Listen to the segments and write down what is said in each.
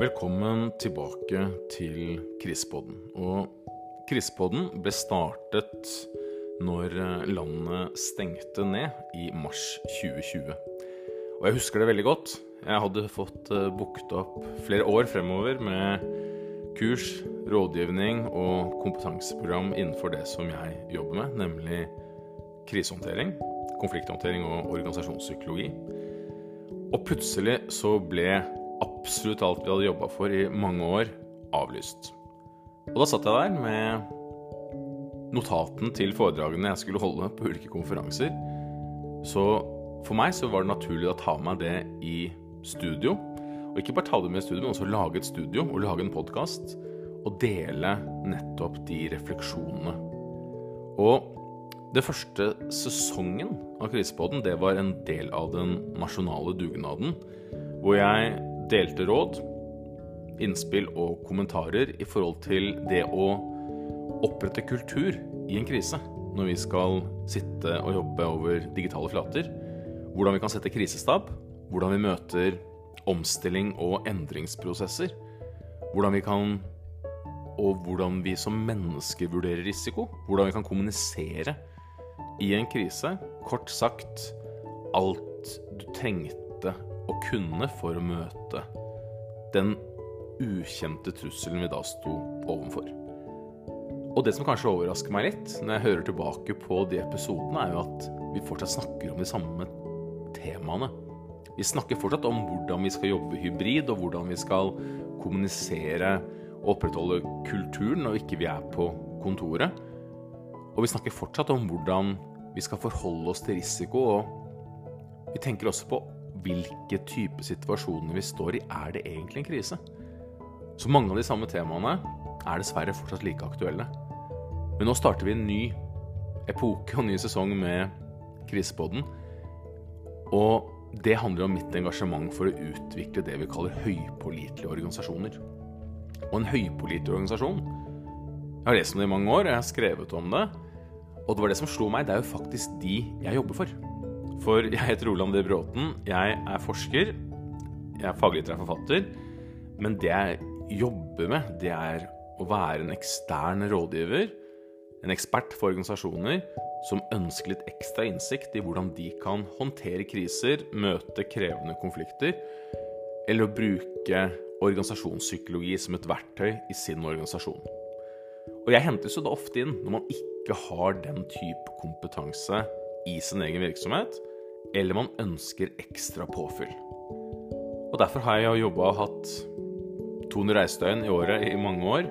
Velkommen tilbake til Krisepodden. Og Krisepodden ble startet når landet stengte ned i mars 2020. Og jeg husker det veldig godt. Jeg hadde fått eh, booket opp flere år fremover med kurs, rådgivning og kompetanseprogram innenfor det som jeg jobber med, nemlig krisehåndtering, konflikthåndtering og organisasjonspsykologi. Og plutselig så ble absolutt alt vi hadde jobba for i mange år, avlyst. Og da satt jeg der med notaten til foredragene jeg skulle holde på ulike konferanser. Så for meg så var det naturlig å ta med det i studio. Og ikke bare ta det med i studio, men også lage et studio og lage en podkast. Og dele nettopp de refleksjonene. Og den første sesongen av Krisepodden, det var en del av den nasjonale dugnaden. Hvor jeg delte råd, innspill og kommentarer i forhold til det å opprette kultur i en krise. Når vi skal sitte og jobbe over digitale flater. Hvordan vi kan sette krisestab. Hvordan vi møter omstilling og endringsprosesser. Hvordan vi kan Og hvordan vi som mennesker vurderer risiko. Hvordan vi kan kommunisere i en krise. Kort sagt alt du trengte å kunne for å møte den ukjente trusselen vi da sto overfor. Og det som kanskje overrasker meg litt når jeg hører tilbake på de episodene, er jo at vi fortsatt snakker om de samme temaene. Vi snakker fortsatt om hvordan vi skal jobbe hybrid, og hvordan vi skal kommunisere og opprettholde kulturen når ikke vi er på kontoret. Og vi snakker fortsatt om hvordan vi skal forholde oss til risiko, og vi tenker også på hvilke type situasjoner vi står i. Er det egentlig en krise? Så mange av de samme temaene er dessverre fortsatt like aktuelle. Men nå starter vi en ny epoke og ny sesong med Krisepodden. Og det handler om mitt engasjement for å utvikle det vi kaller høypålitelige organisasjoner. Og en høypålitelig organisasjon Jeg har lest om det i mange år, jeg har skrevet om det. Og det var det som slo meg. Det er jo faktisk de jeg jobber for. For jeg heter Roland D. Bråten. Jeg er forsker. Jeg er faglitterær forfatter. Men det jeg jobber med, det er å være en ekstern rådgiver. En ekspert for organisasjoner som ønsker litt ekstra innsikt i hvordan de kan håndtere kriser, møte krevende konflikter, eller å bruke organisasjonspsykologi som et verktøy i sin organisasjon. Og jeg hentes jo da ofte inn når man ikke har den type kompetanse i sin egen virksomhet, eller man ønsker ekstra påfyll. Og Derfor har jeg jobba og hatt 200 reisedøgn i året i mange år.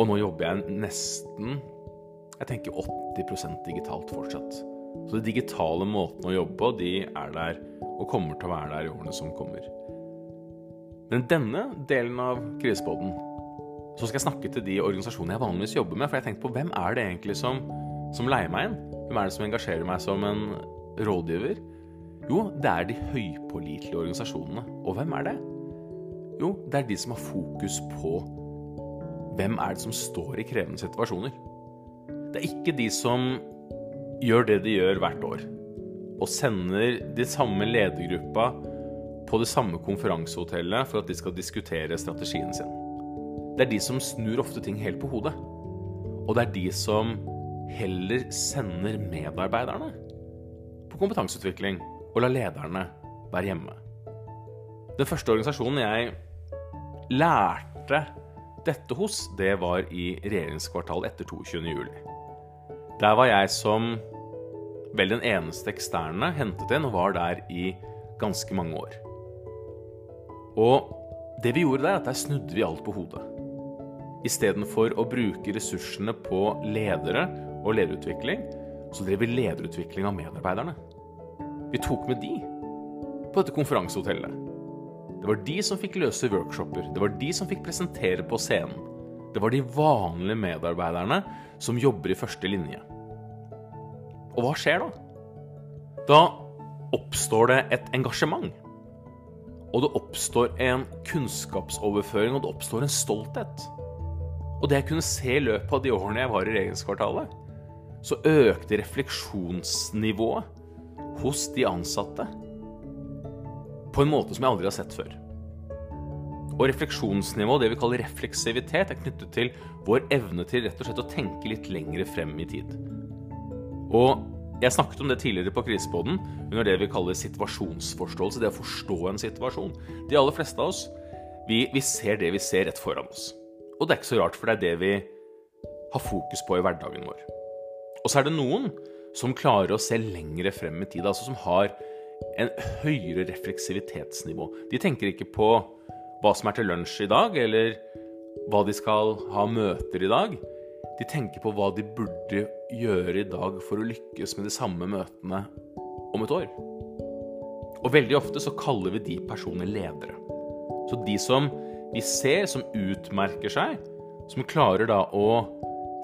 Og nå jobber jeg nesten jeg tenker 80% digitalt fortsatt. Så de digitale måtene å jobbe på, de er der og kommer til å være der i årene som kommer. Men denne delen av krisepoden, så skal jeg snakke til de organisasjonene jeg vanligvis jobber med. For jeg tenkte på hvem er det egentlig som, som leier meg inn? Hvem er det som engasjerer meg som en rådgiver? Jo, det er de høypålitelige organisasjonene. Og hvem er det? Jo, det er de som har fokus på hvem er det som står i krevende situasjoner. Det er ikke de som gjør det de gjør hvert år, og sender de samme ledergruppa på det samme konferansehotellet for at de skal diskutere strategien sin. Det er de som snur ofte ting helt på hodet. Og det er de som heller sender medarbeiderne på kompetanseutvikling og la lederne være hjemme. Den første organisasjonen jeg lærte dette hos, det var i regjeringskvartalet etter 22.07. Der var jeg som vel den eneste eksterne hentet inn, og var der i ganske mange år. Og det vi gjorde der, at der snudde vi alt på hodet. Istedenfor å bruke ressursene på ledere og lederutvikling, så drev vi lederutvikling av medarbeiderne. Vi tok med de på dette konferansehotellet. Det var de som fikk løse workshoper. Det var de som fikk presentere på scenen. Det var de vanlige medarbeiderne som jobber i første linje. Og hva skjer da? Da oppstår det et engasjement. Og det oppstår en kunnskapsoverføring, og det oppstår en stolthet. Og det jeg kunne se i løpet av de årene jeg var i regjeringskvartalet, så økte refleksjonsnivået hos de ansatte på en måte som jeg aldri har sett før. Og refleksjonsnivå, det vi kaller refleksivitet, er knyttet til vår evne til rett og slett å tenke litt lengre frem i tid. Og jeg snakket om det tidligere på Krisepodden, under det vi kaller situasjonsforståelse. Det å forstå en situasjon. De aller fleste av oss, vi, vi ser det vi ser rett foran oss. Og det er ikke så rart, for det er det vi har fokus på i hverdagen vår. Og så er det noen som klarer å se lengre frem i tid, altså som har en høyere refleksivitetsnivå. De tenker ikke på hva som er til lunsj i dag, eller hva de skal ha møter i dag. De tenker på hva de burde gjøre i dag for å lykkes med de samme møtene om et år. Og veldig ofte så kaller vi de personene ledere. Så de som vi ser som utmerker seg, som klarer da å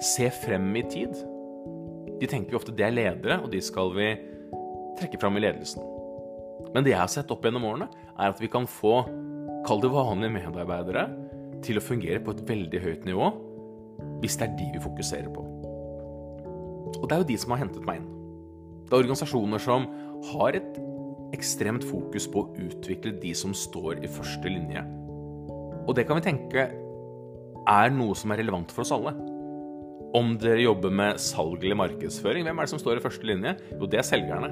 se frem i tid, de tenker vi ofte det er ledere, og de skal vi trekke fram i ledelsen. Men det jeg har sett opp gjennom årene, er at vi kan få, kall det vanlige medarbeidere, til å fungere på et veldig høyt nivå hvis det er de vi fokuserer på. Og det er jo de som har hentet meg inn. Det er organisasjoner som har et ekstremt fokus på å utvikle de som står i første linje. Og det kan vi tenke er noe som er relevant for oss alle. Om dere jobber med salg eller markedsføring, hvem er det som står i første linje? Jo, det er selgerne.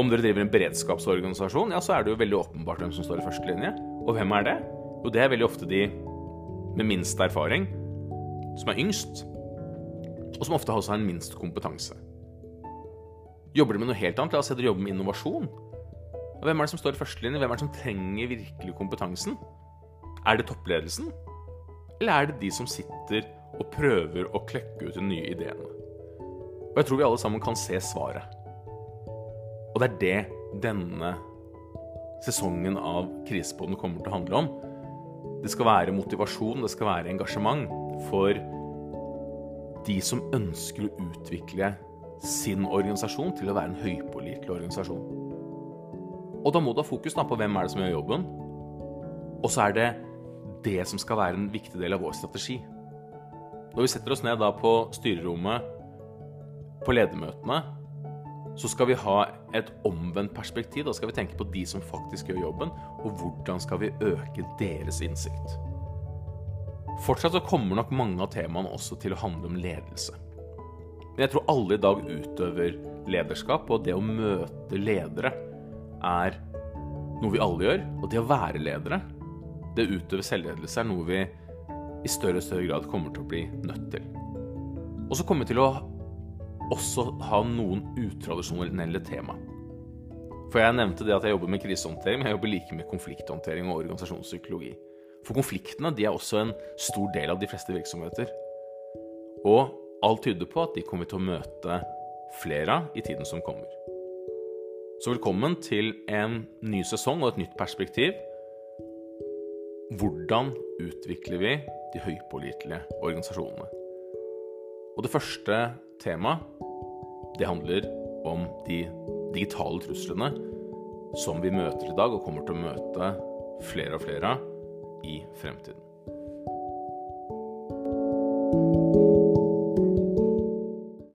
Om dere driver en beredskapsorganisasjon, ja, så er det jo veldig åpenbart hvem som står i første linje. Og hvem er det? Jo, det er veldig ofte de med minst erfaring, som er yngst, og som ofte også har en minst kompetanse. Jobber dere med noe helt annet? La oss si dere jobber med innovasjon. Hvem er det som står i førstelinje? Hvem er det som trenger virkelig kompetansen? Er det toppledelsen? Eller er det de som sitter og prøver å klekke ut de nye ideene? Og jeg tror vi alle sammen kan se svaret. Og det er det denne sesongen av Krisepoden kommer til å handle om. Det skal være motivasjon, det skal være engasjement for de som ønsker å utvikle sin organisasjon til å være en høypålitelig organisasjon. Og da må du ha fokus da på hvem er det som gjør jobben, og så er det det som skal være en viktig del av vår strategi. Når vi setter oss ned da på styrerommet på ledermøtene, så skal vi ha et omvendt perspektiv. Da skal vi tenke på de som faktisk gjør jobben, og hvordan skal vi øke deres innsikt. Fortsatt så kommer nok mange av temaene også til å handle om ledelse. Men jeg tror alle i dag utøver lederskap, og det å møte ledere er noe vi alle gjør. Og det å være ledere, det å utøve selvledelse, er noe vi i større og større grad kommer til å bli nødt til. Og så kommer vi til å også ha noen utradisjonelle tema. For jeg nevnte det at jeg jobber med krisehåndtering, men jeg jobber like med konflikthåndtering og organisasjonspsykologi. For konfliktene de er også en stor del av de fleste virksomheter. Og alt tyder på at de kommer til å møte flere av i tiden som kommer. Så velkommen til en ny sesong og et nytt perspektiv. Hvordan utvikler vi de høypålitelige organisasjonene? Og det første temaet, det handler om de digitale truslene som vi møter i dag, og kommer til å møte flere og flere av i fremtiden.